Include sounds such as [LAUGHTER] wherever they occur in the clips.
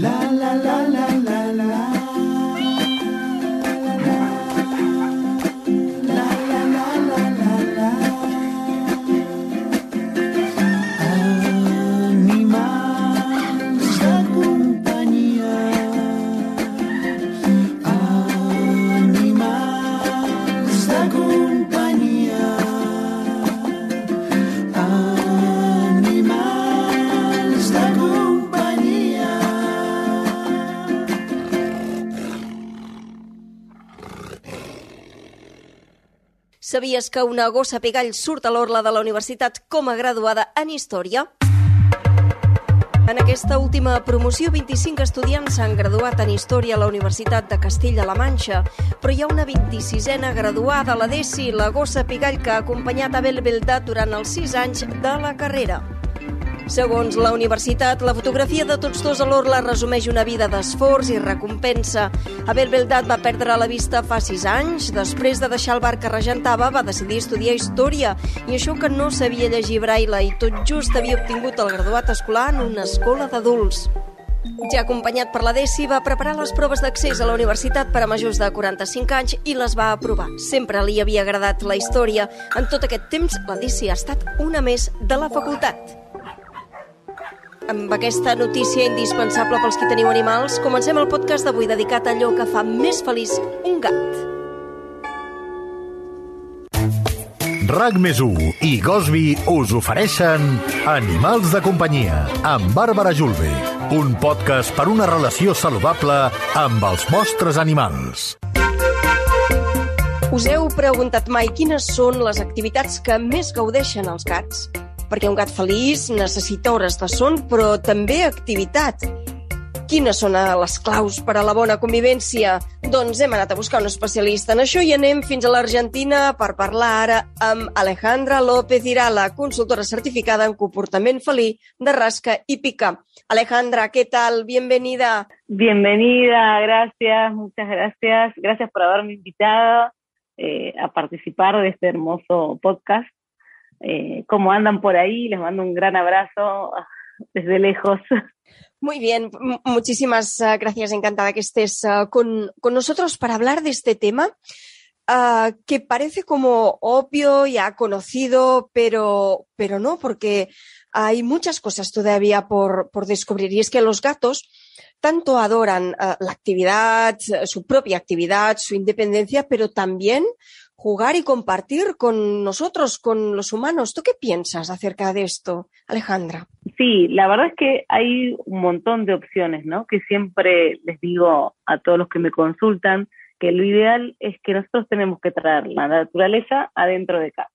la la la la la. Sabies que una gossa pigall surt a l'orla de la universitat com a graduada en Història? En aquesta última promoció, 25 estudiants s'han graduat en Història a la Universitat de Castella-La Manxa, però hi ha una 26a graduada, la Desi, la gossa pigall, que ha acompanyat Abel Beldat durant els 6 anys de la carrera. Segons la universitat, la fotografia de tots dos a l'orla resumeix una vida d'esforç i recompensa. Abel Beldat va perdre la vista fa sis anys. Després de deixar el bar que regentava, va decidir estudiar Història. I això que no sabia llegir braille i tot just havia obtingut el graduat escolar en una escola d'adults. Ja acompanyat per la DESI, va preparar les proves d'accés a la universitat per a majors de 45 anys i les va aprovar. Sempre li havia agradat la història. En tot aquest temps, la DESI ha estat una més de la facultat. Amb aquesta notícia indispensable pels qui teniu animals, comencem el podcast d'avui dedicat a allò que fa més feliç un gat. RAC més i Gosby us ofereixen Animals de companyia amb Bàrbara Julve, un podcast per una relació saludable amb els vostres animals. Us heu preguntat mai quines són les activitats que més gaudeixen els gats? Perquè un gat feliç necessita hores de son, però també activitat. Quines són eh, les claus per a la bona convivència? Doncs hem anat a buscar un especialista en això i anem fins a l'Argentina per parlar ara amb Alejandra López Irala, consultora certificada en comportament felí de rasca y pica. Alejandra, ¿qué tal? Bienvenida. Bienvenida, gracias, muchas gracias. Gracias por haberme invitado eh, a participar de este hermoso podcast. Eh, ¿Cómo andan por ahí? Les mando un gran abrazo ah, desde lejos. Muy bien, muchísimas ah, gracias, encantada que estés ah, con, con nosotros para hablar de este tema que parece como obvio, ya conocido, pero, pero no, porque hay muchas cosas todavía por, por descubrir. Y es que los gatos tanto adoran la actividad, su propia actividad, su independencia, pero también jugar y compartir con nosotros, con los humanos. ¿Tú qué piensas acerca de esto, Alejandra? Sí, la verdad es que hay un montón de opciones, ¿no? Que siempre les digo a todos los que me consultan que lo ideal es que nosotros tenemos que traer la naturaleza adentro de casa.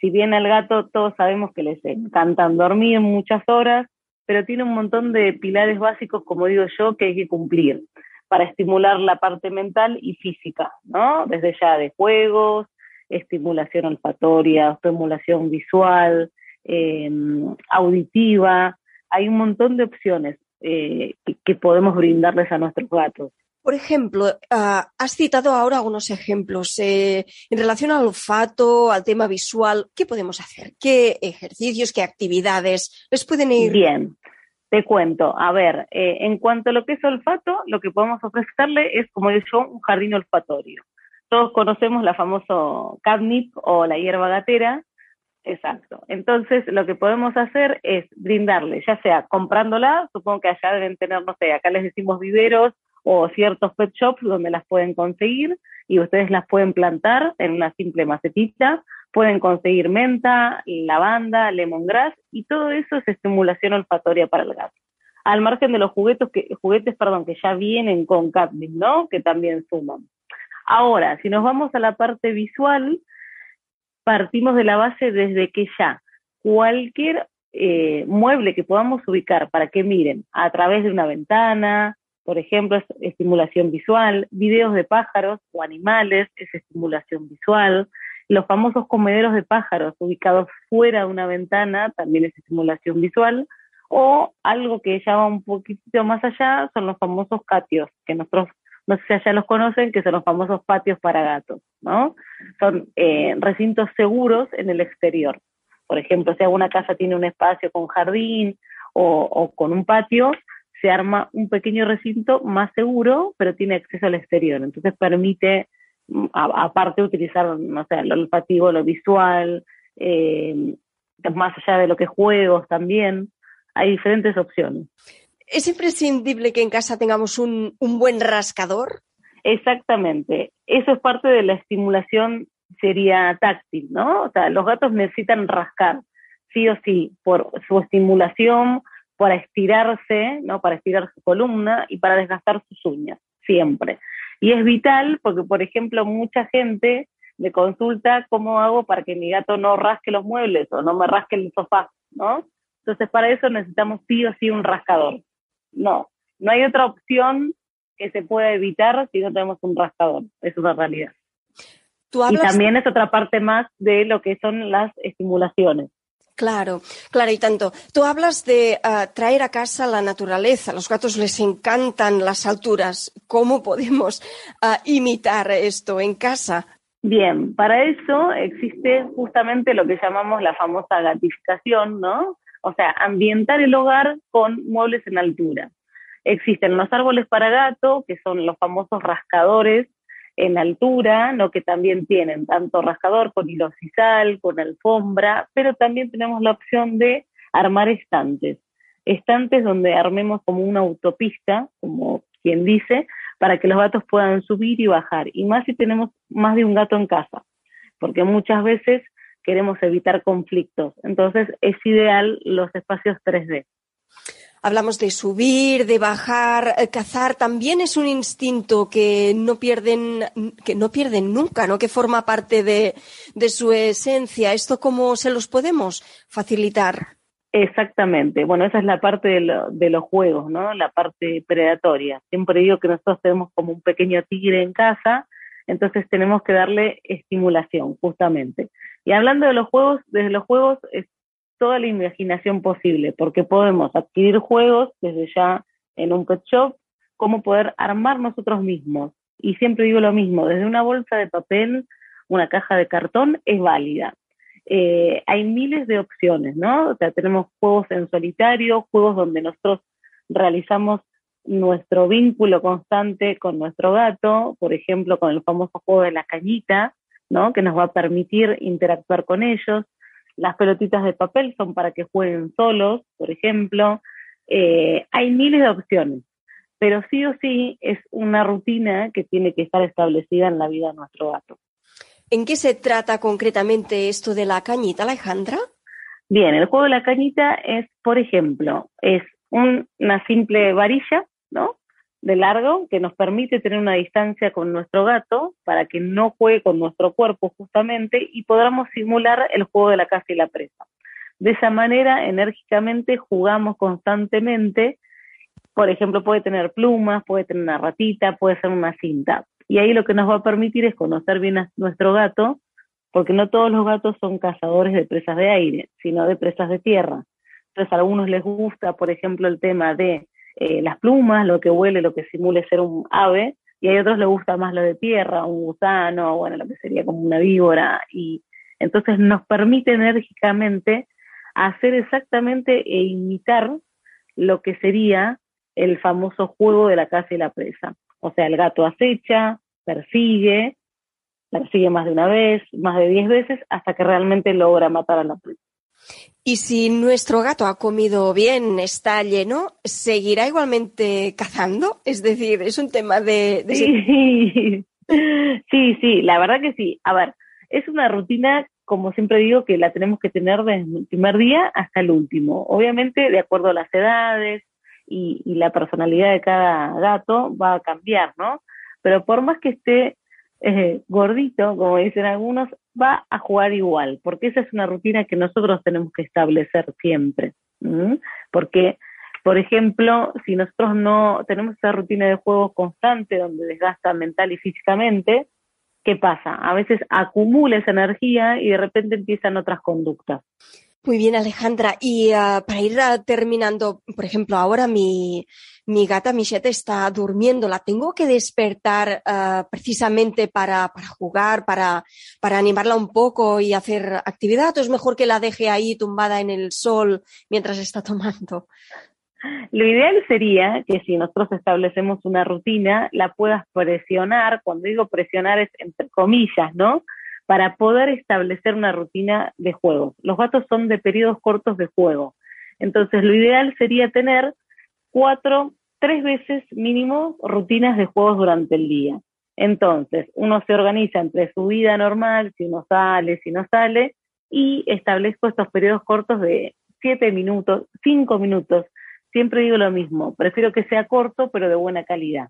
Si bien al gato todos sabemos que les encantan dormir muchas horas, pero tiene un montón de pilares básicos, como digo yo, que hay que cumplir para estimular la parte mental y física, ¿no? Desde ya de juegos, estimulación olfatoria, estimulación visual, eh, auditiva. Hay un montón de opciones eh, que, que podemos brindarles a nuestros gatos. Por ejemplo, ah, has citado ahora algunos ejemplos eh, en relación al olfato, al tema visual. ¿Qué podemos hacer? ¿Qué ejercicios, qué actividades les pueden ir? Bien, te cuento. A ver, eh, en cuanto a lo que es olfato, lo que podemos ofrecerle es, como digo yo, un jardín olfatorio. Todos conocemos la famoso catnip o la hierba gatera. Exacto. Entonces, lo que podemos hacer es brindarle, ya sea comprándola, supongo que allá deben tener, no sé, acá les decimos viveros o ciertos pet shops donde las pueden conseguir y ustedes las pueden plantar en una simple macetita. Pueden conseguir menta, lavanda, lemongrass y todo eso es estimulación olfatoria para el gato. Al margen de los juguetes que, juguetes, que ya vienen con catnip, ¿no? Que también suman. Ahora, si nos vamos a la parte visual, partimos de la base desde que ya cualquier eh, mueble que podamos ubicar para que miren a través de una ventana, por ejemplo, es estimulación visual, videos de pájaros o animales, es estimulación visual, los famosos comederos de pájaros ubicados fuera de una ventana también es estimulación visual, o algo que ya va un poquito más allá son los famosos catios, que nosotros no sé si allá los conocen, que son los famosos patios para gatos, ¿no? Son eh, recintos seguros en el exterior. Por ejemplo, si alguna casa tiene un espacio con jardín o, con un patio, se arma un pequeño recinto más seguro, pero tiene acceso al exterior. Entonces permite, aparte, utilizar, no sé, lo olfativo, lo visual, eh, más allá de lo que juegos también. Hay diferentes opciones. ¿Es imprescindible que en casa tengamos un, un buen rascador? Exactamente. Eso es parte de la estimulación, sería táctil, ¿no? O sea, los gatos necesitan rascar, sí o sí, por su estimulación, para estirarse, ¿no? Para estirar su columna y para desgastar sus uñas, siempre. Y es vital porque, por ejemplo, mucha gente me consulta cómo hago para que mi gato no rasque los muebles o no me rasque el sofá, ¿no? Entonces, para eso necesitamos sí o sí un rascador. No, no hay otra opción que se pueda evitar si no tenemos un rascador. Es una realidad. Tú Y también es otra parte más de lo que son las estimulaciones. Claro, claro, y tanto. Tú hablas de ah, traer a casa la naturaleza. A los gatos les encantan las alturas. ¿Cómo podemos ah, imitar esto en casa? Bien, para eso existe justamente lo que llamamos la famosa gatificación, ¿no? O sea, ambientar el hogar con muebles en altura. Existen los árboles para gato, que son los famosos rascadores en altura, ¿no? que también tienen tanto rascador con hilo sisal, con alfombra, pero también tenemos la opción de armar estantes. Estantes donde armemos como una autopista, como quien dice, para que los gatos puedan subir y bajar. Y más si tenemos más de un gato en casa, porque muchas veces queremos evitar conflictos. Entonces es ideal los espacios 3D. Hablamos de subir, de bajar, eh, cazar. También es un instinto que no pierden, que no pierden nunca, ¿no? Que forma parte de, su esencia. ¿Esto cómo se los podemos facilitar? Exactamente. Bueno, esa es la parte de, de los juegos, ¿no? La parte predatoria. Siempre digo que nosotros tenemos como un pequeño tigre en casa, entonces tenemos que darle estimulación, justamente. Y hablando de los juegos, desde los juegos toda la imaginación posible, porque podemos adquirir juegos desde ya en un pet shop, como poder armar nosotros mismos. Y siempre digo lo mismo, desde una bolsa de papel, una caja de cartón, es válida eh, hay miles de opciones, ¿no? O sea, tenemos juegos en solitario, juegos donde nosotros realizamos nuestro vínculo constante con nuestro gato, por ejemplo, con el famoso juego de la cañita, ¿no? Que nos va a permitir interactuar con ellos. Las pelotitas de papel son para que jueguen solos, por ejemplo. Eh, hay miles de opciones, pero sí o sí es una rutina que tiene que estar establecida en la vida de nuestro gato. ¿En qué se trata concretamente esto de la cañita, Alejandra? Bien, el juego de la cañita es, por ejemplo, es un- una simple varilla, ¿no? De largo que nos permite tener una distancia con nuestro gato para que no juegue con nuestro cuerpo justamente y podamos simular el juego de la caza y la presa. De esa manera, enérgicamente jugamos constantemente. Por ejemplo, puede tener plumas, puede tener una ratita, puede ser una cinta. Y ahí lo que nos va a permitir es conocer bien a nuestro gato, porque no todos los gatos son cazadores de presas de aire, sino de presas de tierra. Entonces a algunos les gusta, por ejemplo, el tema de eh, las plumas, lo que huele, lo que simule ser un ave, y hay otros les gusta más lo de tierra, un gusano, bueno, lo que sería como una víbora, y entonces nos permite enérgicamente hacer exactamente e imitar lo que sería el famoso juego de la caza y la presa. O sea, el gato acecha, persigue, persigue más de una vez, más de diez veces, hasta que realmente logra matar a la presa. Y si nuestro gato ha comido bien, está lleno, ¿seguirá igualmente cazando? Es decir, es un tema de... [LAUGHS] sí, sí, la verdad que sí. A ver, es una rutina, como siempre digo, que la tenemos que tener desde el primer día hasta el último. Obviamente, de acuerdo a las edades y, y la personalidad de cada gato, va a cambiar, ¿no? Pero por más que esté gordito, como dicen algunos, va a jugar igual, porque esa es una rutina que nosotros tenemos que establecer siempre. Porque por ejemplo, si nosotros no tenemos esa rutina de juego constante donde desgasta mental y físicamente, ¿qué pasa? A veces acumula esa energía y de repente empiezan otras conductas. Muy bien, Alejandra. Y ah, para ir ah, terminando, por ejemplo, ahora mi, mi gata Michette está durmiendo. ¿La tengo que despertar ah, precisamente para, para jugar, para, para animarla un poco y hacer actividad? ¿O es mejor que la deje ahí tumbada en el sol mientras está tomando? Lo ideal sería que si nosotros establecemos una rutina, la puedas presionar, cuando digo presionar es entre comillas, ¿no? Para poder establecer una rutina de juego. Los gatos son de periodos cortos de juego. Entonces, lo ideal sería tener cuatro, tres veces mínimo rutinas de juegos durante el día. Entonces, uno se organiza entre su vida normal, si uno sale, si no sale, y establezco estos periodos cortos de siete minutos, cinco minutos. Siempre digo lo mismo, prefiero que sea corto, pero de buena calidad.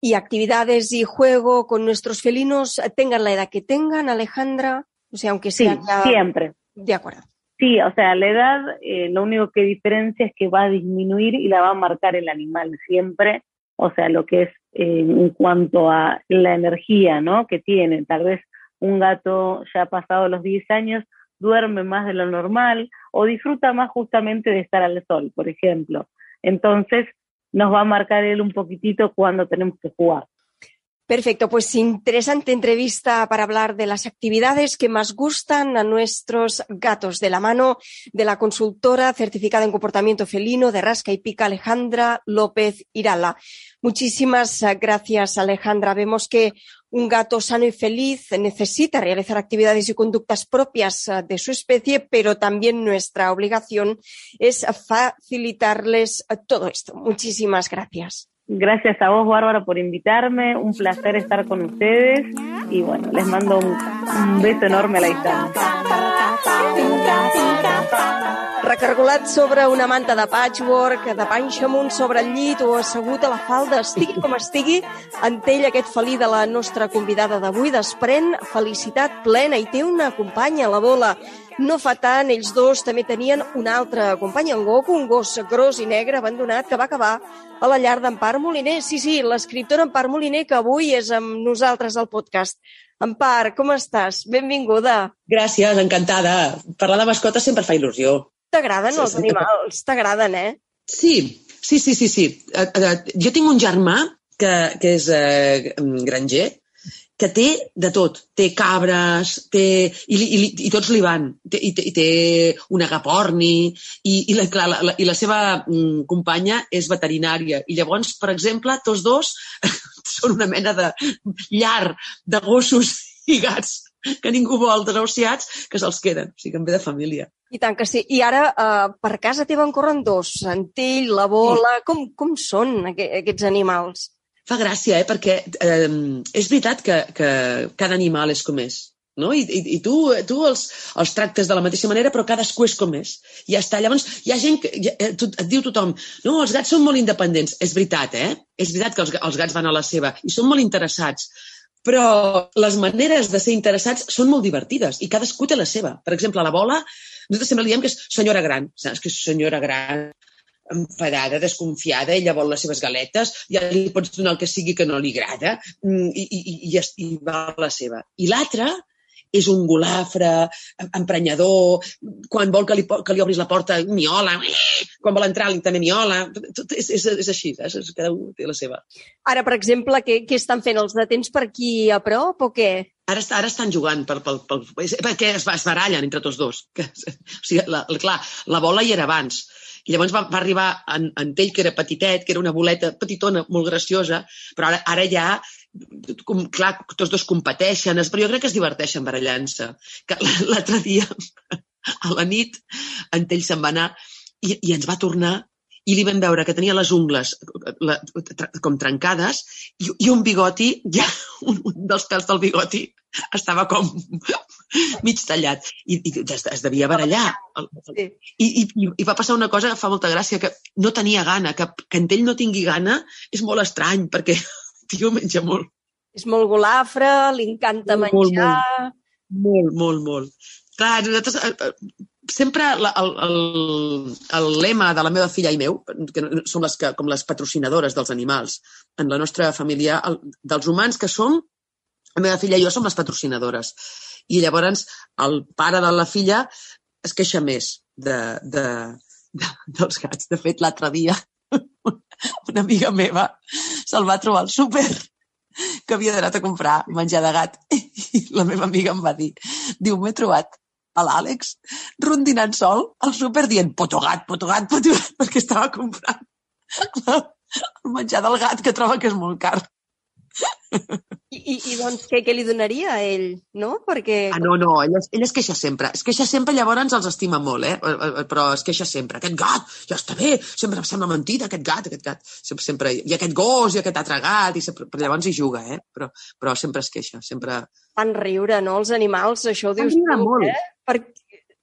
Y actividades y juego con nuestros felinos, tengan la edad que tengan, Alejandra, o sea, aunque Sí, ya- siempre. De acuerdo. Sí, o sea, la edad eh, lo único que diferencia es que va a disminuir y la va a marcar el animal siempre, o sea, lo que es eh, en cuanto a la energía, ¿no? Que tiene. Tal vez un gato ya pasado los 10 años duerme más de lo normal o disfruta más justamente de estar al sol, por ejemplo. Entonces, nos va a marcar él un poquitito cuando tenemos que jugar. Perfecto, pues interesante entrevista para hablar de las actividades que más gustan a nuestros gatos, de la mano de la consultora certificada en comportamiento felino de Rasca y Pica, Alejandra López Irala. Muchísimas gracias, Alejandra. Vemos que un gato sano y feliz necesita realizar actividades y conductas propias eh, de su especie, pero también nuestra obligación es facilitarles eh, todo esto. Muchísimas gracias. Gracias a vos, Bárbara, por invitarme. Un placer estar con ustedes. Y bueno, les mando un, beso enorme a la distancia. Recargolat sobre una manta de patchwork, de panxa amunt sobre el llit o assegut a la falda, estigui com estigui, en ell aquest felí de la nostra convidada d'avui desprèn felicitat plena i té una companya, la bola. No fa tant, ells dos també tenien una altra companya, en Goku, un gos gros i negre abandonat que va acabar a la llar d'Empar Moliner. Sí, sí, l'escriptora Empar Moliner, que avui és amb nosaltres al podcast. Empar, com estàs? Benvinguda. Gràcies, encantada. Parlar de mascotes sempre fa il·lusió. T'agraden Sí, els animals? T'agraden, eh? Sí, sí, sí, sí. sí. Eh, eh, jo tinc un germà que, que és eh, granger, que té de tot. Té cabres, té... I, i, i tots li van. Té, i, I té un agaporni, i, i, la, clar, la, la, i la seva mm, companya és veterinària. I llavors, per exemple, tots dos [LAUGHS] són una mena de llar de gossos i gats que ningú vol, desahuciats, que se'ls queden. O sigui, que em ve de família. I tant que sí. I ara eh, per casa teva en corren dos, Antell, la bola... Com, com són aqu aquests animals? Fa gràcia, eh? perquè eh, és veritat que, que cada animal és com és. No? I, i, i tu, tu els, els tractes de la mateixa manera, però cadascú és com és. I ja està. Llavors, hi ha gent que ja, eh, tu, et diu tothom no, els gats són molt independents. És veritat, eh? És veritat que els, els gats van a la seva i són molt interessats. Però les maneres de ser interessats són molt divertides i cadascú té la seva. Per exemple, la bola, nosaltres sempre li diem que és senyora gran. Saps que és senyora gran enfadada, desconfiada, ella vol les seves galetes, ja li pots donar el que sigui que no li agrada mm, i, i, i, i, va a la seva. I l'altre és un golafre, em- emprenyador, quan vol que li, que li obris la porta, miola, quan vol entrar li també miola, tot és, és, és així, saps? És- cada un té la seva. Ara, per exemple, què, què estan fent? Els detents per aquí a prop o què? Ara, ara estan jugant per, per, per, és- perquè es, es barallen entre tots dos. Que, [LAUGHS] o sigui, la, la, clar, la bola hi era abans. I llavors va, va arribar en, en ell, que era petitet, que era una boleta petitona, molt graciosa, però ara, ara ja, com, clar, tots dos competeixen, però jo crec que es diverteixen barallant-se. L'altre dia, [LAUGHS] a la nit, en ell se'n va anar i, i ens va tornar i li vam veure que tenia les ungles la, tra, com trencades i, i un bigoti, ja un, un dels pèls del bigoti estava com [LAUGHS] mig tallat i, i es, es devia barallar. Sí. I, i, i va passar una cosa que fa molta gràcia, que no tenia gana, que, que en ell no tingui gana és molt estrany, perquè el tio menja molt, És molt golafre, li encanta Molt, molt, menjar... molt, molt, molt. Clar, nosaltres, eh, eh, sempre la, el, el, el lema de la meva filla i meu, que som les que, com les patrocinadores dels animals, en la nostra família, el, dels humans que som, la meva filla i jo som les patrocinadores. I llavors el pare de la filla es queixa més de, de, de, dels gats. De fet, l'altre dia [LAUGHS] una amiga meva se'l va trobar al súper que havia d'anar a comprar menjar de gat [LAUGHS] i la meva amiga em va dir diu, m'he trobat a l'Àlex rondinant sol al súper dient potogat, potogat, potogat, perquè estava comprant el menjar del gat que troba que és molt car. I, i, i doncs què, què li donaria a ell, no? Perquè... Ah, no, no, ell es, ell es queixa sempre. Es queixa sempre, llavors els estima molt, eh? Eh, eh, Però es queixa sempre. Aquest gat, ja està bé, sempre em sembla mentida, aquest gat, aquest gat. Sempre, sempre, I aquest gos, i aquest altre gat, i sempre, però llavors hi juga, eh? Però, però sempre es queixa, sempre... Fan riure, no? Els animals, això ho dius tu, molt. eh? Per...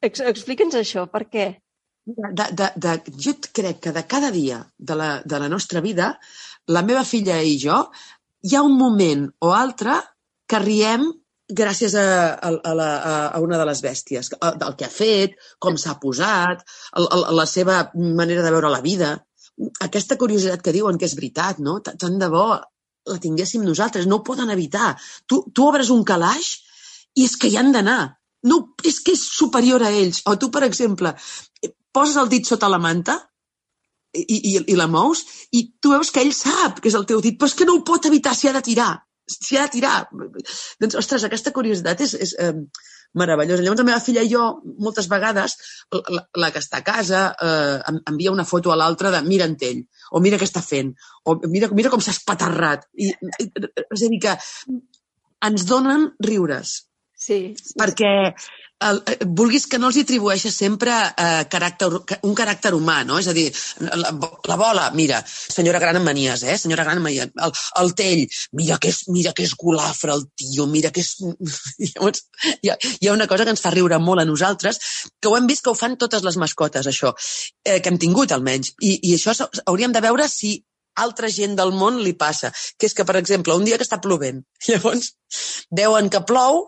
Ex Explica'ns això, per què? De, de, de, jo crec que de cada dia de la, de la nostra vida, la meva filla i jo, hi ha un moment o altre que riem gràcies a, a, a, la, a una de les bèsties, del que ha fet, com s'ha posat, el, el, la seva manera de veure la vida. Aquesta curiositat que diuen que és veritat, no? Tant de bo la tinguéssim nosaltres, no ho poden evitar. Tu, tu obres un calaix i és que hi han d'anar. No, és que és superior a ells. O tu, per exemple, poses el dit sota la manta i, i, i la mous i tu veus que ell sap que és el teu dit, però és que no ho pot evitar, s'hi ha de tirar. S'hi ha de tirar. Doncs, ostres, aquesta curiositat és, és eh, meravellosa. Llavors, la meva filla i jo, moltes vegades, la, la que està a casa, eh, envia una foto a l'altra de mira en ell, o mira què està fent, o mira, mira com s'ha espaterrat. I, i, és a dir, que ens donen riures Sí, perquè el, eh, vulguis que no els atribueixes sempre eh, caràcter, un caràcter humà, no? És a dir, la, la bola, mira, senyora gran amb manies, eh? Senyora gran amb manies. El, el tell, mira que és, mira que és golafre el tio, mira que és... [LAUGHS] Llavors, hi ha, hi ha una cosa que ens fa riure molt a nosaltres, que ho hem vist que ho fan totes les mascotes, això, eh, que hem tingut almenys. I, i això hauríem de veure si altra gent del món li passa, que és que, per exemple, un dia que està plovent, [LAUGHS] llavors veuen que plou,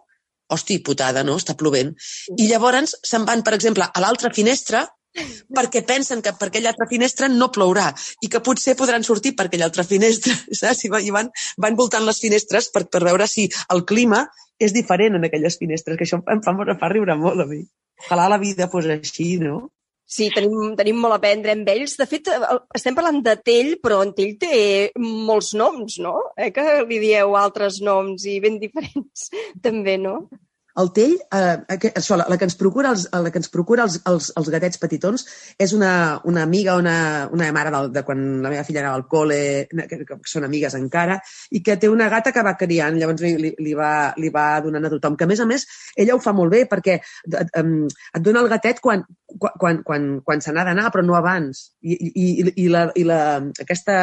hosti, putada, no? Està plovent. I llavors se'n van, per exemple, a l'altra finestra [LAUGHS] perquè pensen que per aquella altra finestra no plourà i que potser podran sortir per aquella altra finestra, [LAUGHS] saps? I va- i van, van voltant les finestres per, per veure si el clima és diferent en aquelles finestres, que això em fa, em fa riure molt a mi. Ojalà la vida fos així, no? Sí, tenim, tenim molt a aprendre amb ells. De fet, estem parlant de Tell, però en Tell té molts noms, no? Eh, que li dieu altres noms i ben diferents, [LAUGHS] també, no? El tell, eh, això, la, la que ens procura, els, la que ens procura els, els, els gatets petitons és una, una amiga, una, una mare del, de quan la meva filla anava al col·le, que, que són amigues encara, i que té una gata que va criant, llavors li, li, li, va, li va donant a tothom. Que, a més a més, ella ho fa molt bé perquè et, et dona el gatet quan, quan, quan, quan, se n'ha d'anar, però no abans. I, i, i, la, i la, aquesta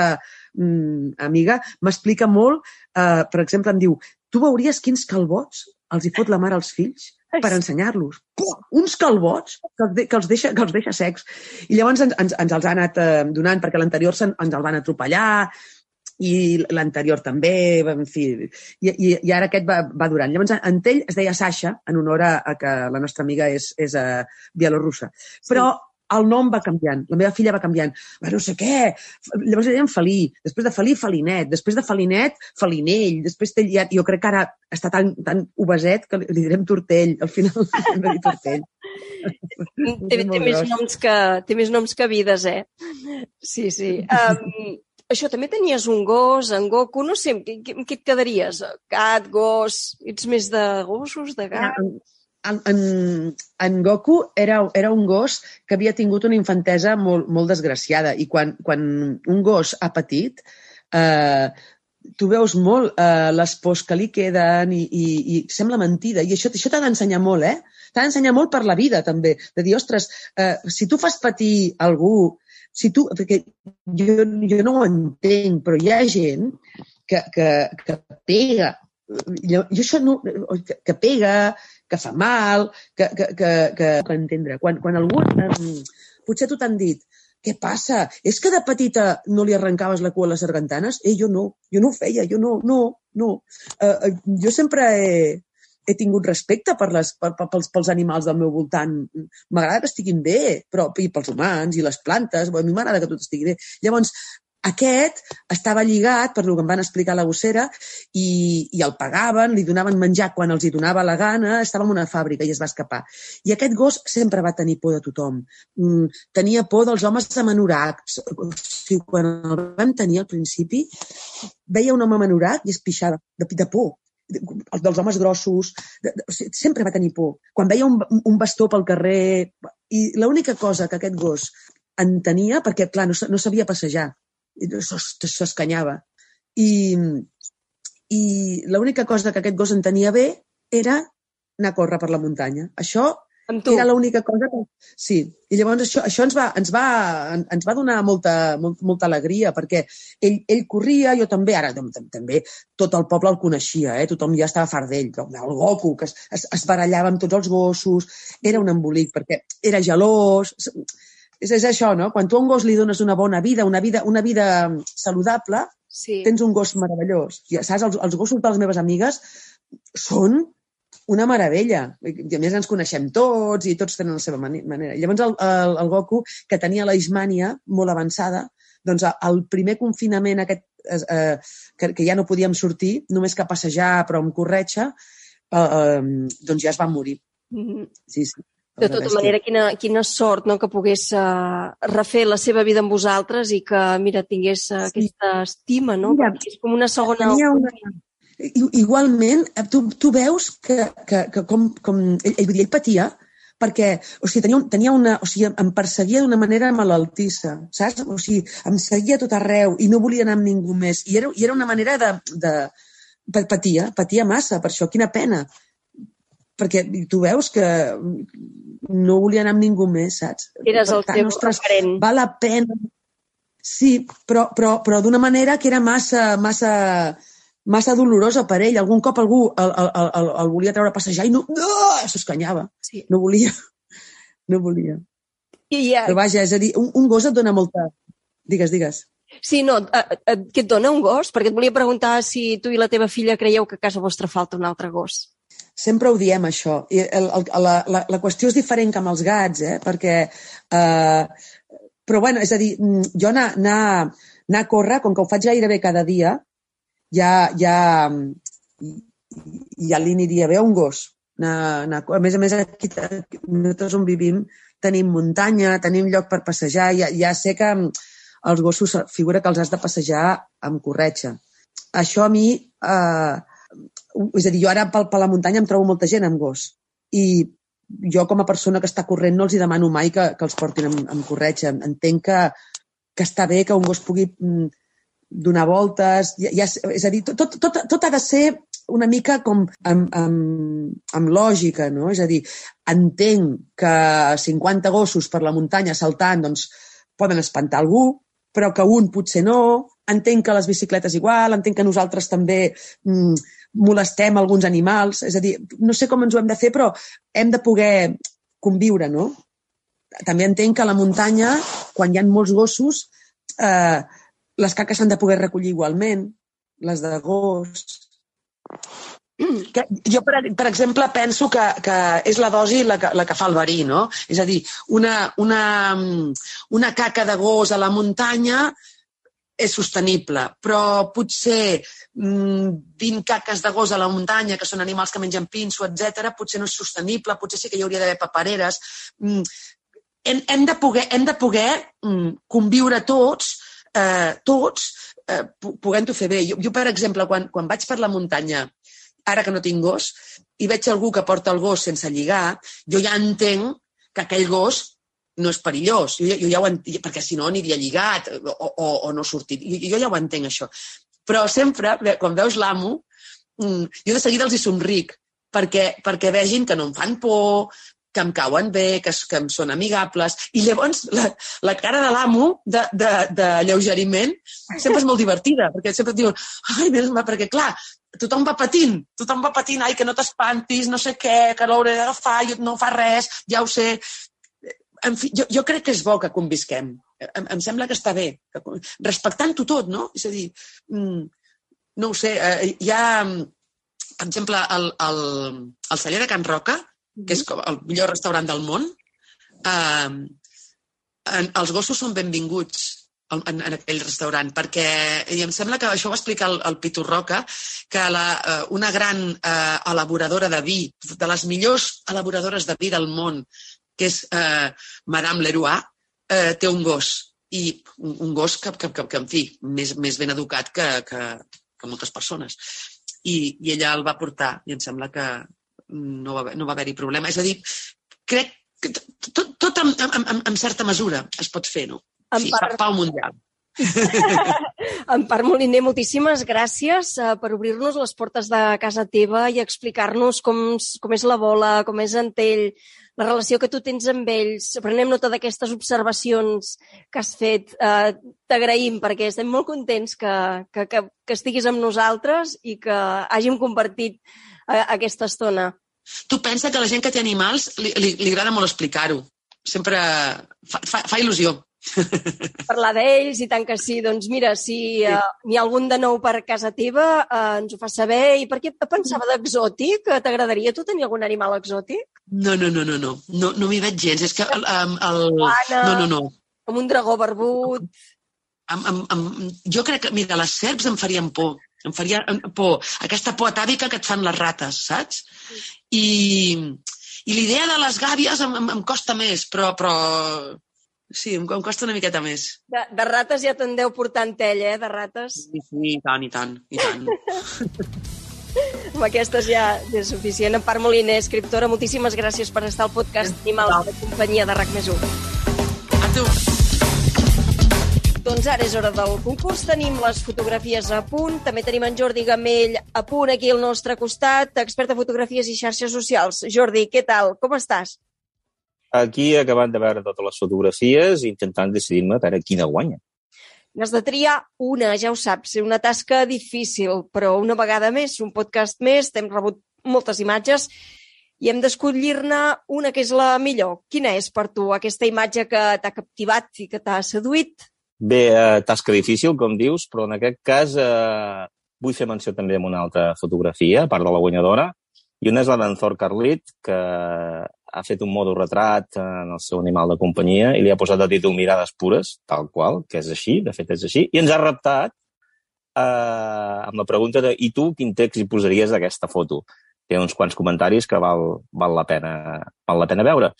mm, amiga m'explica molt, eh, per exemple, em diu, tu veuries quins calbots els hi fot la mare als fills per ensenyar-los. Uns calbots que, de- que, els deixa, que els deixa secs. I llavors ens, ens, ens els ha anat eh, donant, perquè l'anterior ens el van atropellar, i l'anterior també, en fi, i, i, i ara aquest va, va durant. Llavors, en ell es deia Sasha, en honor a, a que la nostra amiga és, és uh, bielorrussa. Però el nom va canviant, la meva filla va canviant. Va no sé què, llavors li deien Felí, després de Felí, Felinet, després de Felinet, Felinell, després té liat. Jo crec que ara està tan, tan obeset que li, li direm Tortell, al final hem de dir Tortell. [LAUGHS] Té, té, més noms que, té més noms que vides, eh? Sí, sí. Um, això, també tenies un gos, en Goku, no sé, què, què, et quedaries? Gat, gos... Ets més de gossos, de gat? En, en, en, en Goku era, era un gos que havia tingut una infantesa molt, molt desgraciada i quan, quan un gos ha patit eh, tu veus molt eh, les pors que li queden i, i, i sembla mentida. I això, això t'ha d'ensenyar molt, eh? T'ha d'ensenyar molt per la vida, també. De dir, ostres, eh, si tu fas patir algú, si tu, perquè jo, jo no ho entenc, però hi ha gent que, que, que pega. Jo, jo això no, que, que pega, que fa mal, que, que, que, que, que entendre. Quan, quan algú, eh, potser tu t'han dit, què passa? És que de petita no li arrencaves la cua a les sargantanes? Eh, jo no, jo no ho feia, jo no, no, no. Uh, uh, jo sempre he, he tingut respecte per les, per, per, pels, pels animals del meu voltant. M'agrada que estiguin bé, però i pels humans i les plantes, a mi m'agrada que tot estigui bé. Llavors, aquest estava lligat, per lo que em van explicar a la gossera, i, i el pagaven, li donaven menjar quan els hi donava la gana, estava en una fàbrica i es va escapar. I aquest gos sempre va tenir por de tothom. Mm, tenia por dels homes manoracs. O sigui, quan el vam tenir al principi, veia un home manorac i es pixava de, de por. els dels homes grossos, de, de, o sigui, sempre va tenir por. Quan veia un, un bastó pel carrer... I l'única cosa que aquest gos entenia, perquè, clar, no, no sabia passejar, s'escanyava. I, i l'única cosa que aquest gos entenia bé era anar a córrer per la muntanya. Això era l'única cosa que... Sí, i llavors això, això ens, va, ens, va, en- ens va donar molta, molt, molta alegria, perquè ell, ell corria, jo també, ara tam- tam- també tot el poble el coneixia, eh? tothom ja estava fart d'ell, el Goku, que es, es, es barallava amb tots els gossos, era un embolic, perquè era gelós... És, és això, no? Quan tu a un gos li dones una bona vida, una vida, una vida saludable, Sí. tens un gos meravellós. I, saps, els, els gossos de les meves amigues són una meravella. I a més ens coneixem tots i tots tenen la seva manera. Llavors el, el, el Goku, que tenia la ismània molt avançada, doncs al primer confinament aquest, eh, eh, que, que ja no podíem sortir, només que passejar però amb corretxa, eh, eh, doncs ja es va morir. Mhm. Sí, sí. De tota manera, quina, quina sort no, que pogués uh, refer la seva vida amb vosaltres i que, mira, tingués uh, aquesta estima, no? Mira, Perquè és com una segona... Una... Igualment, eh, tu, tu veus que, que, que com, com ell, ell, ell patia perquè o sigui, tenia, un, tenia una, o sigui, em perseguia d'una manera malaltissa, saps? O sigui, em seguia tot arreu i no volia anar amb ningú més. I era, i era una manera de, de... pa- Patia, patia massa per això. Quina pena. Perquè tu veus que no volia anar amb ningú més, saps? Eres el Per teu ostres, referent. val la pena. Sí, però, però, però d'una manera que era massa, massa, massa dolorosa per ell. Algun cop algú el, el, el, el, volia treure a passejar i no, no s'escanyava. Sí. No volia. No volia. I ja, Però vaja, és a dir, un, un gos et dona molta... Digues, digues. sí, no, què et dona un gos? Perquè et volia preguntar si tu i la teva filla creieu que a casa vostra falta un altre gos. Sempre ho diem, això. I el, el, la, la, la qüestió és diferent que amb els gats, eh? perquè... Eh, però, bueno, és a dir, mm, jo anar, anar, anar a córrer, com que ho faig gairebé cada dia, ja, ja, ja li aniria bé un gos. Anar, anar, a més a més, aquí, nosaltres on vivim tenim muntanya, tenim lloc per passejar, ja, ja sé que els gossos figura que els has de passejar amb corretxa. Això a mi... Eh, és a dir, jo ara per, per la muntanya em trobo molta gent amb gos i jo com a persona que està corrent no els hi demano mai que, que els portin amb, amb corretxa. Entenc que, que està bé que un gos pugui mm, donar voltes, ja, ja, és a dir, tot, tot, tot, ha de ser una mica com amb, amb, amb lògica, no? És a dir, entenc que 50 gossos per la muntanya saltant doncs, poden espantar algú, però que un potser no. Entenc que les bicicletes igual, entenc que nosaltres també mm, molestem alguns animals. És a dir, no sé com ens ho hem de fer, però hem de poder conviure, no? També entenc que a la muntanya, quan hi ha molts gossos, eh, les caques s'han de poder recollir igualment, les de gos. Que jo, per, per exemple, penso que, que és la dosi la que, la que fa el verí, no? És a dir, una, una, una caca de gos a la muntanya és sostenible, però potser mm, 20 caques de gos a la muntanya, que són animals que mengen pinso, etc, potser no és sostenible, potser sí que hi hauria d'haver papereres. Mm, hem, hem de poder, hem de poder mm, conviure tots, eh, tots, eh, podent-ho fer bé. Jo, jo, per exemple, quan, quan vaig per la muntanya, ara que no tinc gos, i veig algú que porta el gos sense lligar, jo ja entenc que aquell gos no és perillós, jo, jo ja ho entenc, perquè si no aniria lligat o, o, o no sortit. Jo, jo ja ho entenc, això. Però sempre, quan veus l'amo, mm, jo de seguida els hi somric, perquè, perquè vegin que no em fan por, que em cauen bé, que, que em són amigables. I llavors la, la cara de l'amo de, de, de lleugeriment sempre és molt divertida, perquè sempre et diuen ai, menys mal, perquè clar, tothom va patint, tothom va patint, ai, que no t'espantis, no sé què, que l'hauré d'agafar, no fa res, ja ho sé. En fi, jo, jo crec que és bo que convisquem. Em, em sembla que està bé, que, respectant-ho tot, no? És a dir, mm, no ho sé, eh, hi ha, per exemple, el, el, el celler de Can Roca, que és com el millor restaurant del món, eh, en, els gossos són benvinguts en, en, en aquell restaurant, perquè i em sembla que això ho va explicar el, el Pitu Roca, que la, eh, una gran eh, elaboradora de vi, de les millors elaboradores de vi del món, que és eh, Madame Leroy, eh, té un gos, i un, un gos que, que, que, que en fi, més, més ben educat que, que, que moltes persones. i, i ella el va portar i em sembla que no va, no va haver-hi problema. És a dir, crec que tot, tot, en, en, en, en certa mesura es pot fer, no? En Sí, part- pa- pau mundial. [LAUGHS] Empar Moliner, moltíssimes gràcies uh, per obrir-nos les portes de casa teva i explicar-nos com, com és la bola, com és en Tell, la relació que tu tens amb ells. Prenem nota d'aquestes observacions que has fet. Uh, T'agraïm perquè estem molt contents que, que, que, que estiguis amb nosaltres i que hàgim compartit uh, aquesta estona. Tu pensa que la gent que té animals li, li, li agrada molt explicar-ho. Sempre fa, fa, fa il·lusió. Parlar d'ells i tant que sí. Doncs mira, si uh, n'hi ha algun de nou per casa teva, uh, ens ho fa saber. I per què pensava d'exòtic? T'agradaria tu tenir algun animal exòtic? No, no, no, no, no. No, no m'hi veig gens. És que el, el, el... Iguana. No, no, no. Com un dragó barbut? Am, am, am, jo crec que, mira, les serps em farien por. Em faria por. Aquesta por atàvica que et fan les rates, saps? I, i l'idea de les gàbies em, em, em costa més, però, però sí, em, em costa una miqueta més. De, de rates ja te'n deu portar en tell, eh? De rates. Sí, sí, i tant, i tant, i tant. [LAUGHS] Amb aquestes ja és suficient. Empar Moliner, escriptora, moltíssimes gràcies per estar al podcast Animals de companyia de RAC més 1. A tu. Doncs ara és hora del concurs. Tenim les fotografies a punt. També tenim en Jordi Gamell a punt aquí al nostre costat, expert en fotografies i xarxes socials. Jordi, què tal? Com estàs? Aquí acabant de veure totes les fotografies intentant decidir-me a veure quina guanya. N'has de triar una, ja ho saps, una tasca difícil, però una vegada més, un podcast més, t'hem rebut moltes imatges i hem d'escollir-ne una que és la millor. Quina és per tu aquesta imatge que t'ha captivat i que t'ha seduït? Bé, eh, tasca difícil, com dius, però en aquest cas eh, vull fer menció també amb una altra fotografia, a part de la guanyadora, i una és la d'en Thor Carlit, que ha fet un modo retrat en el seu animal de companyia i li ha posat de títol Mirades pures, tal qual, que és així, de fet és així, i ens ha reptat eh, amb la pregunta de i tu quin text hi posaries d'aquesta foto? Té uns quants comentaris que val, val, la, pena, val la pena veure.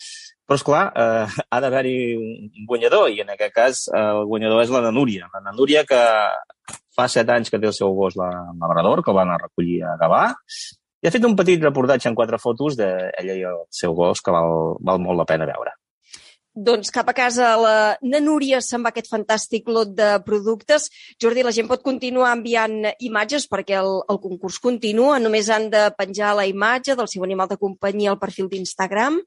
Però, esclar, eh, ha d'haver-hi un guanyador, i en aquest cas eh, el guanyador és la Nanúria. La Nanúria que fa set anys que té el seu gos la Labrador, que el van a recollir a Gavà, i ha fet un petit reportatge en quatre fotos d'ella i el seu gos, que val, val molt la pena veure. Doncs cap a casa la Nanúria se'n va aquest fantàstic lot de productes. Jordi, la gent pot continuar enviant imatges perquè el, el concurs continua. Només han de penjar la imatge del seu animal de companyia al perfil d'Instagram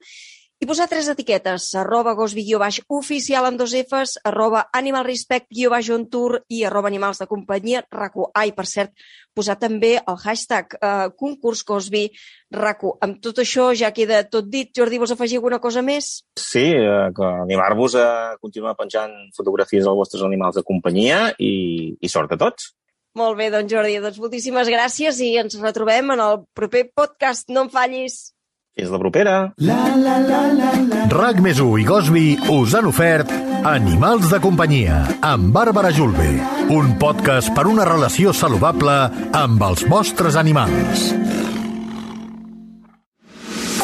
i posar tres etiquetes, arroba gosbi baix oficial amb dos Fs, arroba animalrespect baix on tour i arroba animals de companyia raco. Ai, per cert, posar també el hashtag eh, concurs gosbi raco. Amb tot això ja queda tot dit. Jordi, vols afegir alguna cosa més? Sí, eh, animar-vos a continuar penjant fotografies dels vostres animals de companyia i, i sort a tots. Molt bé, doncs Jordi, doncs moltíssimes gràcies i ens retrobem en el proper podcast. No em fallis! Fins la propera! RAC més i Gosby us han ofert Animals de companyia amb Bàrbara Julve, un podcast per una relació saludable amb els vostres animals.